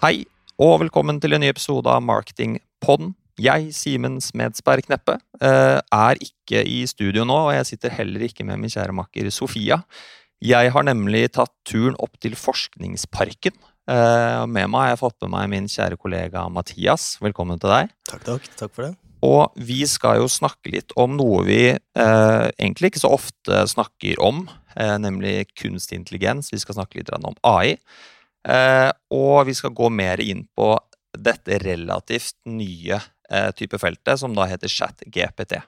Hei, og velkommen til en ny episode av Marketingpodden. Jeg, Simen Smedsberg Kneppe, eh, er ikke i studio nå, og jeg sitter heller ikke med min kjære makker Sofia. Jeg har nemlig tatt turen opp til Forskningsparken. Eh, med meg har jeg fått med meg min kjære kollega Mathias. Velkommen til deg. Takk, takk. Takk for det. Og vi skal jo snakke litt om noe vi eh, egentlig ikke så ofte snakker om, eh, nemlig kunstig intelligens. Vi skal snakke litt om AI. Eh, og vi skal gå mer inn på dette relativt nye eh, type feltet, som da heter ChatGPT.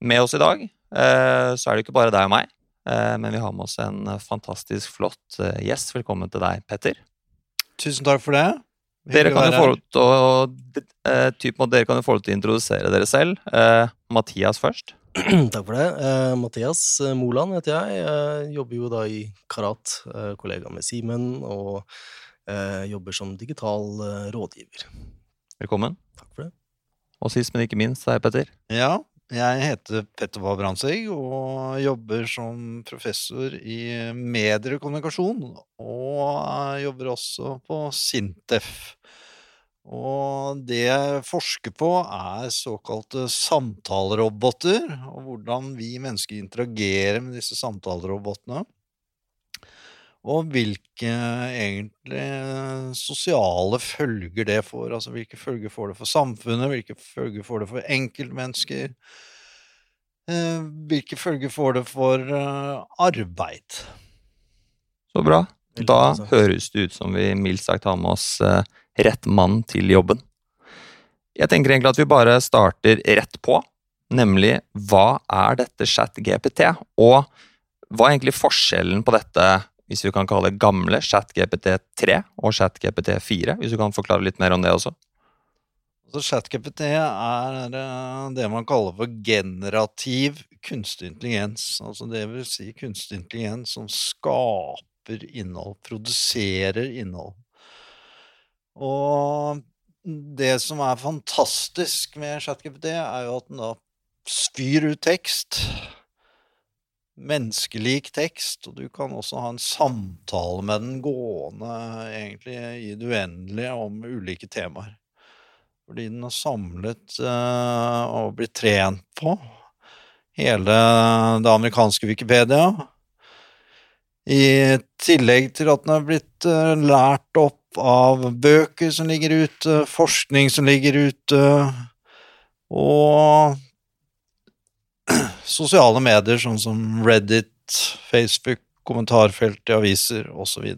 Med oss i dag eh, så er det ikke bare deg og meg, eh, men vi har med oss en fantastisk flott gjest. Velkommen til deg, Petter. Tusen takk for det. Dere kan, jo få lov til å, eh, introdusere dere selv. Eh, Mathias først. Takk for det. Uh, Mathias eh, Moland heter jeg. Jeg jobber jo da i Karat, eh, kollega med Simen, og eh, jobber som digital rådgiver. Velkommen. Takk for det. Og sist, men ikke minst, er Petter. Ja, jeg heter Petter Wahl Brandtzæg og jobber som professor i medier og kommunikasjon. Og jobber også på Sintef. Og det jeg forsker på, er såkalte samtaleroboter, og hvordan vi mennesker interagerer med disse samtalerobotene. Og hvilke egentlig sosiale følger det får. Altså hvilke følger får det for samfunnet, hvilke følger får det for enkeltmennesker. eh, Hvilke følger får det for eh, arbeid. Så bra. Da høres det ut som vi mildt sagt har med oss eh, rett mann til jobben. Jeg tenker egentlig at vi bare starter rett på, nemlig hva er dette ChatGPT, og hva er egentlig forskjellen på dette, hvis vi kan kalle det gamle ChatGPT3 og ChatGPT4, hvis du kan forklare litt mer om det også? Så ChatGPT er eh, det man kaller for generativ kunstig intelligens. Altså det vil si kunstig intelligens som skaper innhold, produserer innhold. Og det som er fantastisk med ChatGPT, er jo at den da spyr ut tekst. Menneskelik tekst, og du kan også ha en samtale med den gående egentlig i det uendelige om ulike temaer. Fordi den har samlet uh, og blitt trent på hele det amerikanske Wikipedia. I tillegg til at den har blitt eh, lært opp av bøker som ligger ute, forskning som ligger ute, og sosiale medier sånn som Reddit, Facebook, kommentarfelt i aviser osv.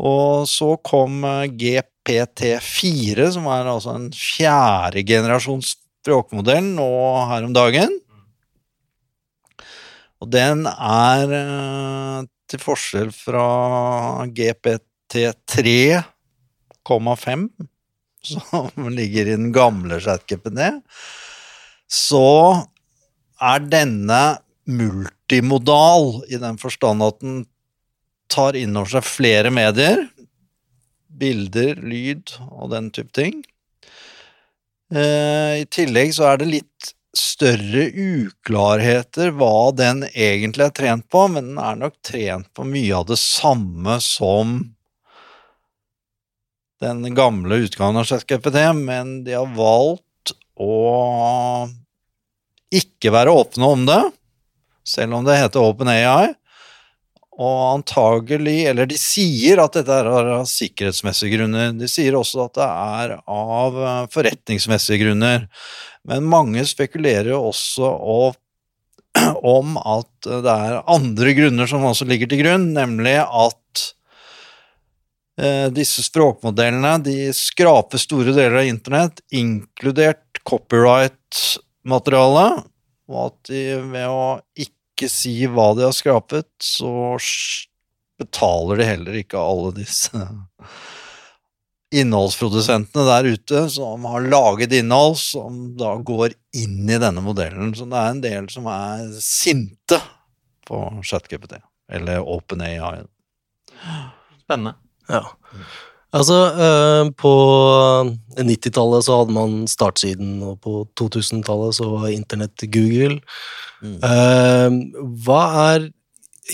Og så kom eh, GPT4, som er altså en fjerde generasjons språkmodell nå her om dagen. Og den er, eh, til forskjell fra GPT3,5, som ligger i den gamle ChatGPT, så er denne multimodal i den forstand at den tar inn over seg flere medier, bilder, lyd og den type ting. Eh, I tillegg så er det litt større uklarheter hva den egentlig er trent på, men den er nok trent på mye av det samme som den gamle utgaven av ChatGPT, men de har valgt å ikke være åpne om det, selv om det heter OpenAI. Og antagelig, eller de sier at dette er av sikkerhetsmessige grunner. De sier også at det er av eh, forretningsmessige grunner. Men mange spekulerer jo også om at det er andre grunner som også ligger til grunn, nemlig at disse språkmodellene de skraper store deler av internett, inkludert copyright-materiale, og at de ved å ikke si hva de har skrapet, så betaler de heller ikke alle disse innholdsprodusentene der ute som har laget innhold som da går inn i denne modellen. Så det er en del som er sinte på ChatGPT, eller OpenAI. Spennende. Ja. Altså, eh, på 90-tallet så hadde man startsiden, og på 2000-tallet så var internett Google. Mm. Eh, hva er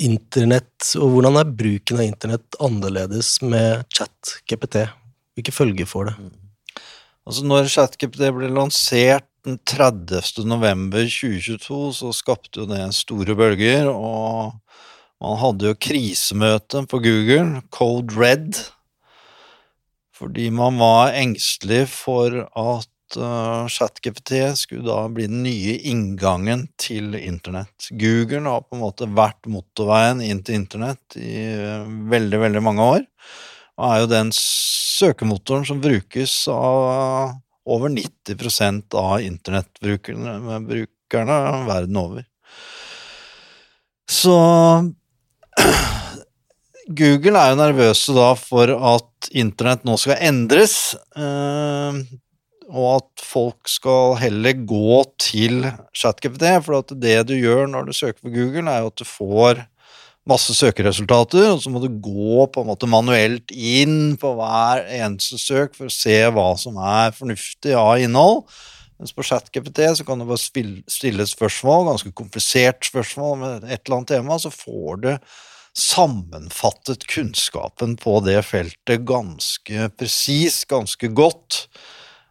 internett, og hvordan er bruken av internett annerledes med chat-GPT? Hvilke følger får det? Altså når ChatGPT ble lansert den 30. november 2022, så skapte jo det store bølger, og man hadde jo krisemøte på Google, Code Red, fordi man var engstelig for at uh, ChatGPT skulle da bli den nye inngangen til internett. Google har på en måte vært motorveien inn til internett i uh, veldig, veldig mange år, og er jo den søkemotoren som brukes av over 90% av internettbrukerne verden over. Så Google er jo nervøse da for at internett nå skal endres, eh, og at folk skal heller gå til ChatGPT, for det du gjør når du søker på Google, er jo at du får masse søkeresultater, og så må du gå på en måte manuelt inn på hver eneste søk for å se hva som er fornuftig av innhold. Mens på ChatGPT så kan du bare stille spørsmål, ganske komplisert spørsmål med et eller annet tema, så får du sammenfattet kunnskapen på det feltet ganske presis, ganske godt.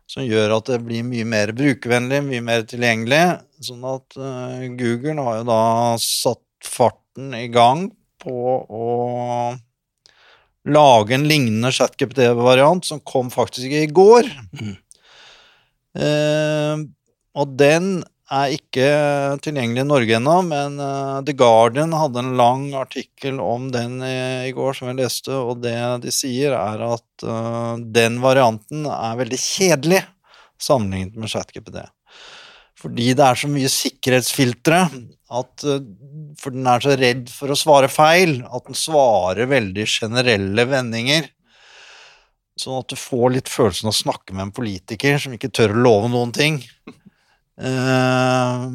Som gjør at det blir mye mer brukervennlig, mye mer tilgjengelig. Sånn at uh, Google har jo da satt farten i gang på å lage en lignende ChatGPT-variant som kom faktisk i går. Mm. Eh, og den er ikke tilgjengelig i Norge ennå, men uh, The Guardian hadde en lang artikkel om den i, går som jeg leste, og det de sier, er at uh, den varianten er veldig kjedelig sammenlignet med ChatGPD. Fordi det er så mye sikkerhetsfiltre at uh, for den er så redd for å svare feil at den svarer veldig generelle vendinger. Sånn at du får litt følelsen av å snakke med en politiker som ikke tør å love noen ting. Uh,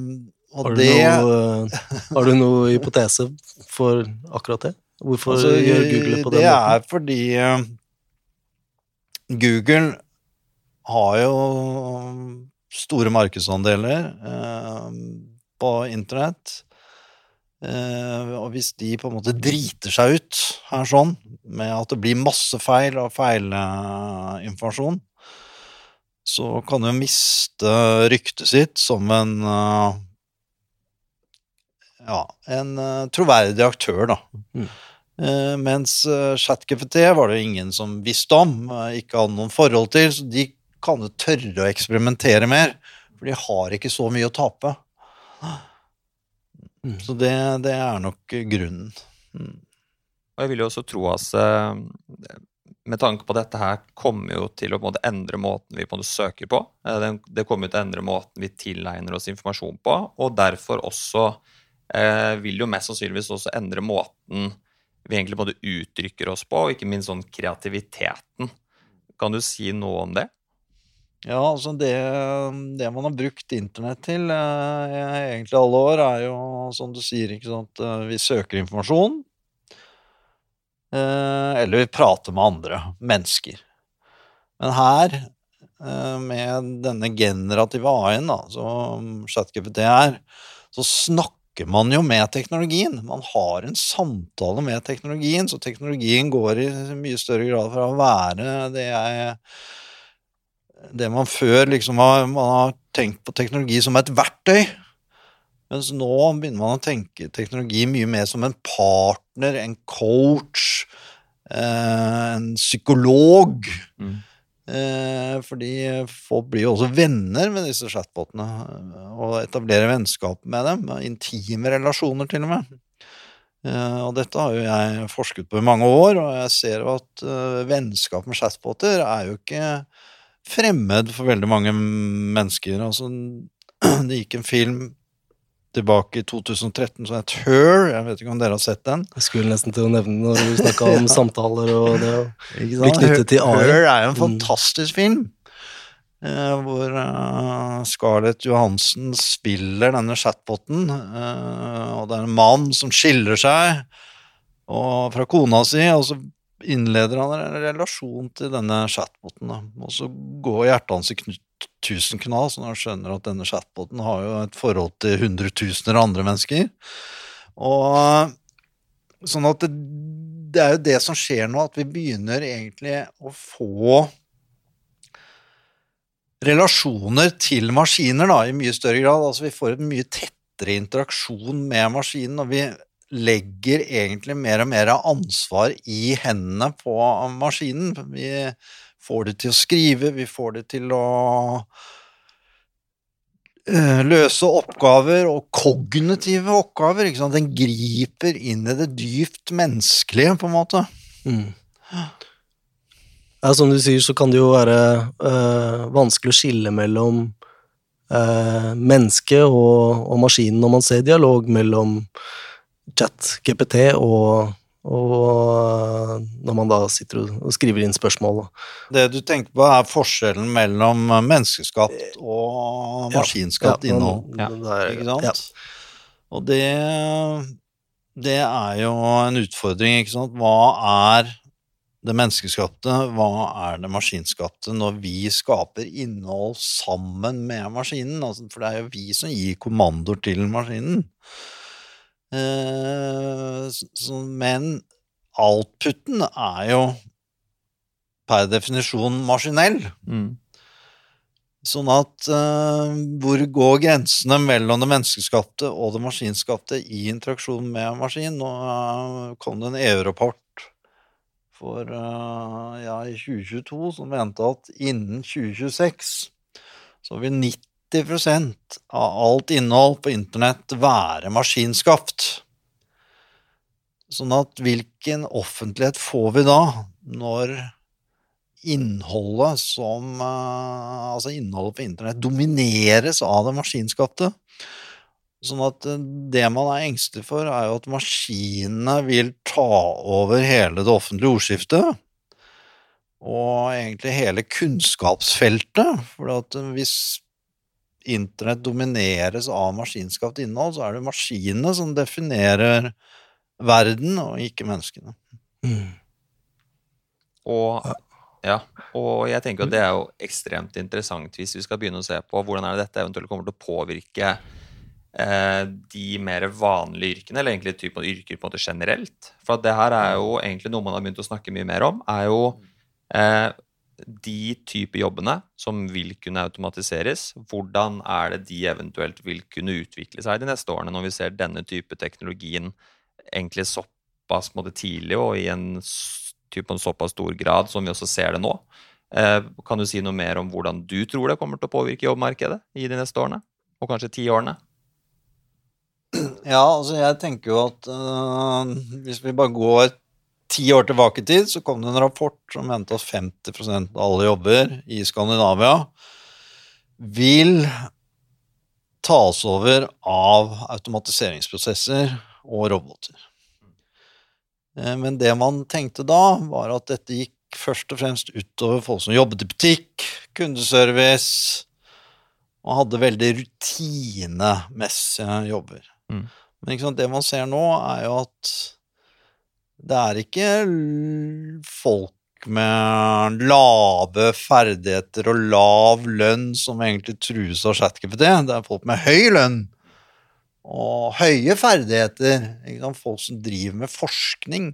har, du det, noe, har, du noe, hypotese for akkurat det? Hvorfor altså, gjør Google det på den måten? Det er fordi uh, Google har jo store markedsandeler uh, på internett. Uh, og hvis de på en måte driter seg ut her sånn, med at det blir masse feil og feilinformasjon, så kan de miste ryktet sitt som en uh, ja, en uh, troverdig aktør, da. Mm. mens ChatGPT var det ingen som visste om, ikke hadde noen forhold til, så de kan jo tørre å eksperimentere mer, for de har ikke så mye å tape. Mm. Så det, det, er nok grunnen. Mm. Og jeg vil jo også tro at eh, med tanke på dette her kommer jo til å måte, endre måten vi måte, søker på. Eh, det kommer til å endre måten vi tilegner oss informasjon på, og derfor også eh, vil jo mest sannsynligvis også endre måten vi egentlig både uttrykker oss på, og ikke minst sånn kreativiteten. Kan du si noe om det? Ja, altså det, det, man har brukt internett til eh, egentlig alle år, er jo som du sier, ikke sant eh, Vi søker informasjon. Eh, eller vi prater med andre mennesker. Men her, eh, med denne generative AI-en, da, som ChatGPT er, så snakker man jo med teknologien. Man har en samtale med teknologien, så teknologien går i mye større grad fra å være det jeg det man før liksom har, man har tenkt på teknologi som et verktøy. Mens nå begynner man å tenke teknologi mye mer som en partner, en coach, eh, en psykolog. Mm. Eh, fordi folk blir jo også venner med disse chatbotene, og etablerer vennskap med dem. Intime relasjoner, til og med. Eh, og dette har jo jeg forsket på i mange år, og jeg ser jo at vennskap med chatboter er jo ikke fremmed for veldig mange mennesker. Altså, det gikk en film tilbake i 2013 som het Her. Jeg vet ikke om dere har sett den? Jeg skulle nesten til å nevne når du snakka om ja. samtaler og det å bli knyttet til AI. Her er jo en mm. fantastisk film. Eh, hvor uh, Scarlett Johansen spiller denne chatboten. Uh, og det er en mann som skiller seg og, fra kona si, og så innleder han en relasjon til denne chatboten. Og så går hjertet hans i tusen knall, så han skjønner at denne chatboten har jo et forhold til hundretusener andre mennesker. Og sånn at det, det er jo det som skjer nå, at vi begynner egentlig å få relasjoner til maskiner da, i mye større grad. Altså vi får en mye tettere interaksjon med maskinen, og vi legger egentlig mer og mer av ansvar i hendene på maskinen. Vi får det til å skrive, vi får det til å eh, løse oppgaver og kognitive oppgaver. Ikke sant? Den griper inn i det dypt menneskelige, på en måte. Mm. Ja, som du sier, så kan det jo være øh, vanskelig å skille mellom øh, menneske og, og maskinen når man ser dialog mellom chat-GPT og, og når man da sitter og skriver inn spørsmål. Det du tenker på, er forskjellen mellom menneskeskapt og maskinskapt Ja, innhold. Ja, det er- Ikke sant? Ja. Og det, det er jo en utfordring, ikke sant. Hva er det menneskeskapte, hva er det maskinskapte når vi skaper innhold sammen med maskinen? Altså, for det er jo vi som gir kommandoer til maskinen. Eh, så, men outputen er jo per definisjon maskinell. Mm. Sånn at uh, hvor går grensene mellom det menneskeskapte og det maskinskapte i interaksjon med maskin? Nå uh, kom det en EU-rapport for uh, ja, i 2022 som mente at innen 2026 så vil 90 av alt innhold på internett være maskinskapt. Sånn at hvilken offentlighet får vi da når innholdet som eh, Altså innholdet på internett domineres av det maskinskapte? Sånn at eh, det man er engstelig for, er jo at maskinene vil ta over hele det offentlige ordskiftet. Og egentlig hele kunnskapsfeltet. For at eh, hvis internett domineres av maskinskapt innhold, så er det maskinene som definerer verden, og ikke menneskene. Mm. Og, ja, og jeg tenker at det er jo ekstremt interessant hvis vi skal begynne å se på hvordan er det dette eventuelt kommer til å påvirke eh, de mer vanlige yrkene, eller egentlig typen yrker på en måte generelt. For at det her er jo egentlig noe man har begynt å snakke mye mer om, er jo eh, de type jobbene som vil kunne automatiseres. Hvordan er det de eventuelt vil kunne utvikle seg de neste årene, når vi ser denne type teknologien egentlig såpass måte, tidlig og i en type en såpass stor grad som vi også ser det nå. Eh, kan du si noe mer om hvordan du tror det kommer til å påvirke jobbmarkedet i de neste årene? Og kanskje ti årene? Ja, altså jeg tenker jo at øh, hvis vi bare går ti år tilbake i tid, så kom det en rapport som mente at 50% av alle jobber i Skandinavia vil tas over av automatiseringsprosesser og roboter. Eh, Men det man tenkte da, var at dette gikk først og fremst utover folk som jobbet i butikk, kundeservice, og hadde veldig rutinemessige jobber. Mm. Men sant, det man ser nå, er jo at det er ikke folk med lave ferdigheter og lav lønn som egentlig trues av ChatGPT. Det er folk med høy lønn og høye ferdigheter. Folk som driver med forskning.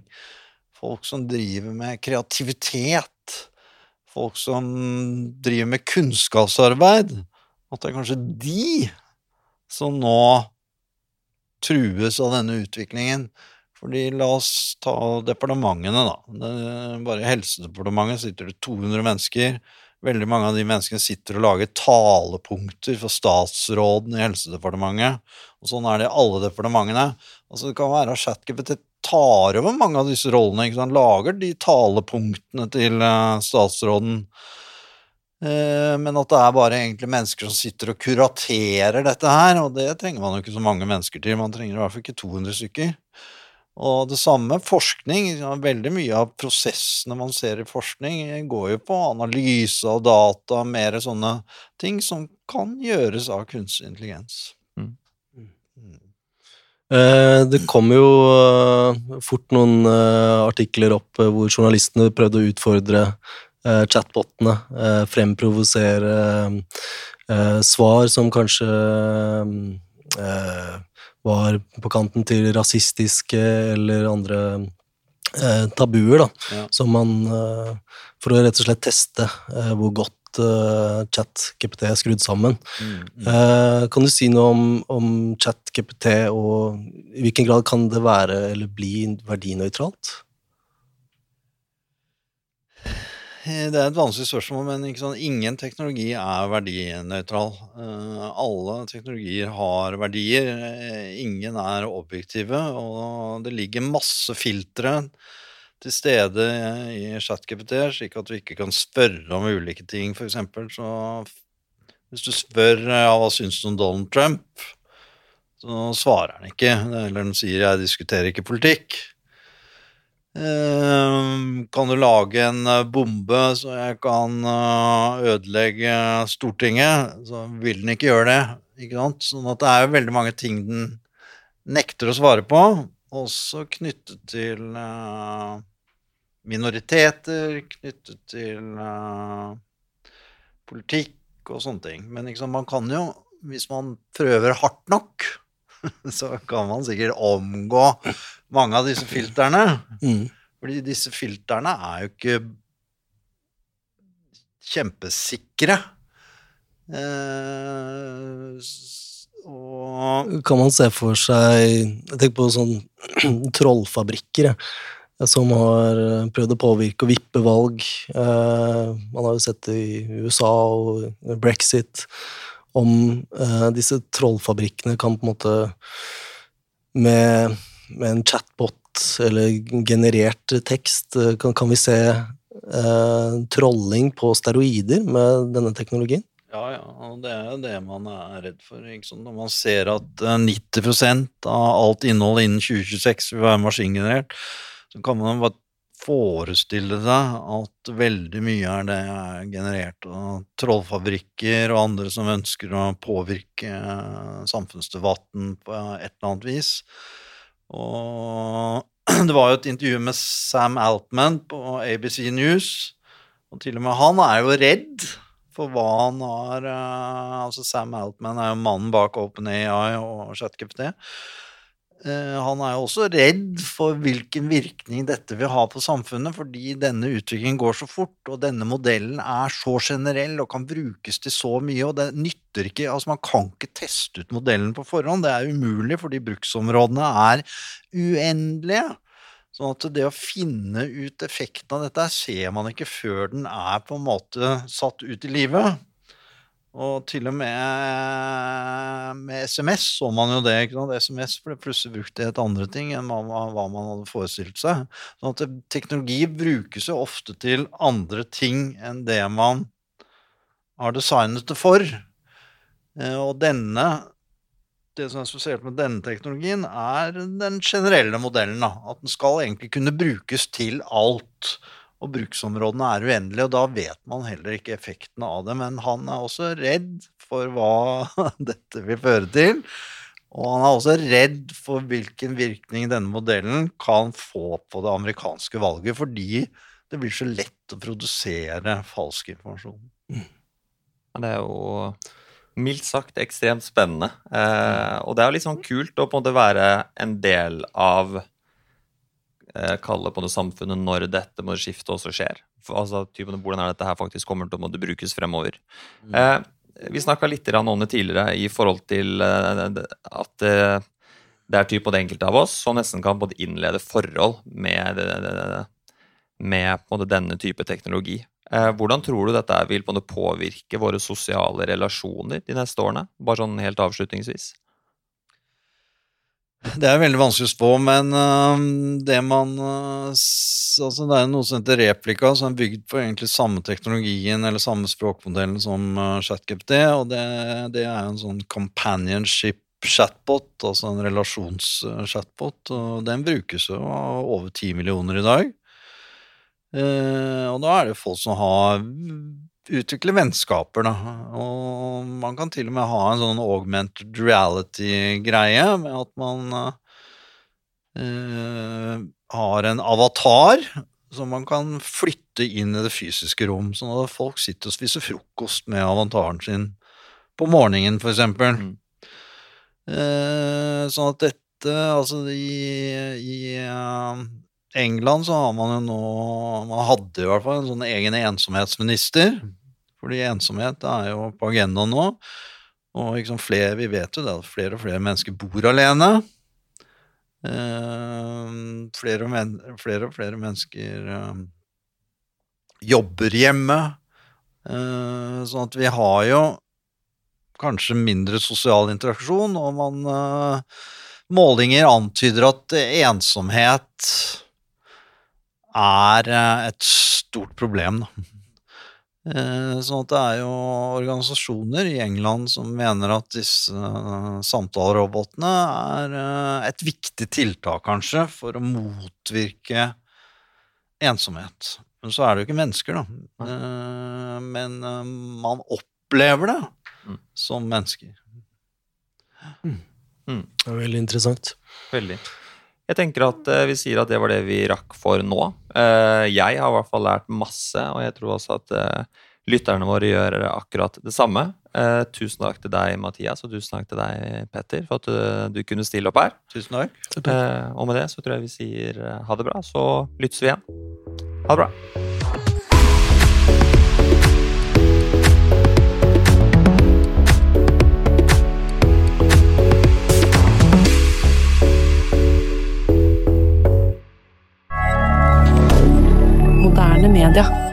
Folk som driver med kreativitet. Folk som driver med kunnskapsarbeid. At det er kanskje de som nå trues av denne utviklingen. Fordi la oss ta departementene, da. Bare i Helsedepartementet sitter det 200 mennesker. Veldig mange av de menneskene sitter og lager talepunkter for statsråden i Helsedepartementet. Og sånn er det i alle departementene. Altså Det kan være at ChatGPT tar over mange av disse rollene. Ikke sant? Lager de talepunktene til eh, statsråden. Eh, Men at det er bare egentlig mennesker som sitter og kuraterer dette her, og det trenger man jo ikke så mange mennesker til. Man trenger i hvert fall ikke 200 stykker. Og det samme forskning. Veldig mye av prosessene man ser i forskning, går jo på analyse av data, mer sånne ting som kan gjøres av kunstig intelligens. Mm. Mm. Eh, Det kom jo eh, fort noen eh, artikler opp eh, hvor journalistene prøvde å utfordre eh, chatbotene, eh, fremprovosere eh, svar som kanskje eh, var på kanten til rasistiske eller andre eh, tabuer, da. Ja. Som man eh, For å rett og slett teste eh, hvor godt eh, ChatGPT er skrudd sammen. Mm, mm. Eh, kan du si noe om, om ChatGPT, og i hvilken grad kan det være eller bli verdinøytralt? Eh, Det er et vanskelig spørsmål, men sånn, ingen teknologi er verdinøytral. Eh, alle teknologier har verdier. eh, ingen er objektive, og det ligger masse filtre til stede i ChatGPT, slik at du ikke kan spørre om ulike ting, for Så hvis du spør ja, hva syns du om Donald Trump, så svarer han ikke. Eller han sier 'jeg diskuterer ikke politikk'. Eh, kan du lage en eh, bombe så jeg kan eh, ødelegge Stortinget, så vil den ikke gjøre det. Ikke sant? Sånn at det er jo veldig mange ting den nekter å svare på, også knyttet til eh, minoriteter, knyttet til politikk og sånne ting. Men liksom, man kan jo, hvis man prøver hardt nok, så kan man sikkert omgå mange av disse filterne. Mm. Fordi disse filterne er jo ikke kjempesikre. Eh, og Kan man se for seg Jeg tenker på sånn trollfabrikker, jeg, som har eh, prøvd å påvirke og vippe valg. Eh, man har jo sett det i USA og brexit. Om eh, disse trollfabrikkene kan på en måte med, med en chatbot eller generert tekst, eh, kan, kan vi se eh, trolling på steroider med denne teknologien? Ja, ja, og det er jo det man er redd for. Når man ser at eh, 90% av alt innhold innen 2026 vil være maskingenerert, så kan man bare forestille seg at veldig mye av det er generert av trollfabrikker og andre som ønsker å påvirke eh, samfunnsdebatten på et eller annet vis. Og det var jo et intervju med Sam Altman på ABC News, og til og med han er jo redd for hva han har eh, Altså Sam Altman er jo mannen bak OpenAI og ChatGPT. Eh, han er jo også redd for hvilken virkning dette vil ha på samfunnet, fordi denne utviklingen går så fort, og denne modellen er så generell og kan brukes til så mye, og det nytter ikke Altså, man kan ikke teste ut modellen på forhånd, det er umulig fordi bruksområdene er uendelige. Sånn at det å finne ut effekten av dette ser man ikke før den er på en måte satt ut i livet. Og til og med med SMS så man jo det. ikke sant? SMS ble plutselig brukt til et andre ting enn hva, hva man hadde forestilt seg. Sånn at teknologi brukes jo ofte til andre ting enn det man har designet det for. Eh, Og denne det som er spesielt med denne teknologien, er den generelle modellen. Da. At den skal egentlig kunne brukes til alt. Og bruksområdene er uendelige, og da vet man heller ikke effektene av det. Men han er også redd for hva dette vil føre til. Og han er også redd for hvilken virkning denne modellen kan få på det amerikanske valget, fordi det blir så lett å produsere falsk informasjon. Ja, Det er jo mildt sagt ekstremt spennende. Eh, og det er jo litt sånn kult å på en måte være en del av Kalle på det samfunnet når dette må skifte også skjer. Altså, typen, hvordan er dette her faktisk kommer til å måtte brukes fremover. Eh, vi snakka litt om det tidligere i forhold til eh, at eh, det er typ på det enkelte av oss som nesten kan både innlede forhold med, med denne type teknologi. Eh, hvordan tror du dette vil påvirke våre sosiale relasjoner de neste årene? Bare sånn helt avslutningsvis. Det er veldig vanskelig å spå, men øhm, det man øh, Altså, det er noe som heter replika, som er bygd på egentlig samme teknologien eller samme språkmodellen som øh, ChatGPT, og det, det er en sånn companionship chatbot, altså en relasjonschatbot, og den brukes jo av over ti millioner i dag. Eh, og da er det folk som har utvikler vennskaper, da. Og man kan til og med ha en sånn augmented reality-greie med at man uh, har en avatar som man kan flytte inn i det fysiske rom. Sånn at folk sitter og spiser frokost med avataren sin på morgenen, for eksempel. Mm. Uh, sånn at dette Altså, i, i uh, England så har man jo nå Man hadde i hvert fall en sånn egen ensomhetsminister. Fordi ensomhet er jo på agendaen nå. Og liksom flere, vi vet jo det at flere og flere mennesker bor alene. Eh, flere, og men, flere og flere mennesker eh, jobber hjemme. Eh, sånn at vi har jo kanskje mindre sosial interaksjon, og man eh, Målinger antyder at ensomhet er eh, et stort problem, da. Eh, Sånn at det er jo organisasjoner i England som mener at disse eh, samtalerobotene er eh, et viktig tiltak, kanskje, for å motvirke ensomhet. Men så er det jo ikke mennesker, da. Eh, Men man opplever det Mm. som mennesker. Det er veldig interessant. Veldig. Jeg tenker at eh, vi sier at det var det vi rakk for nå. Eh, jeg har i hvert fall lært masse, og jeg tror også at eh, lytterne våre gjør akkurat det samme. Eh, tusen takk til deg, Mathias, og tusen takk til deg, Petter, for at du, du kunne stille opp her. Tusen takk. Eh, og med det så tror jeg vi sier ha det bra, så lyttes vi igjen. Ha det bra. moderne media.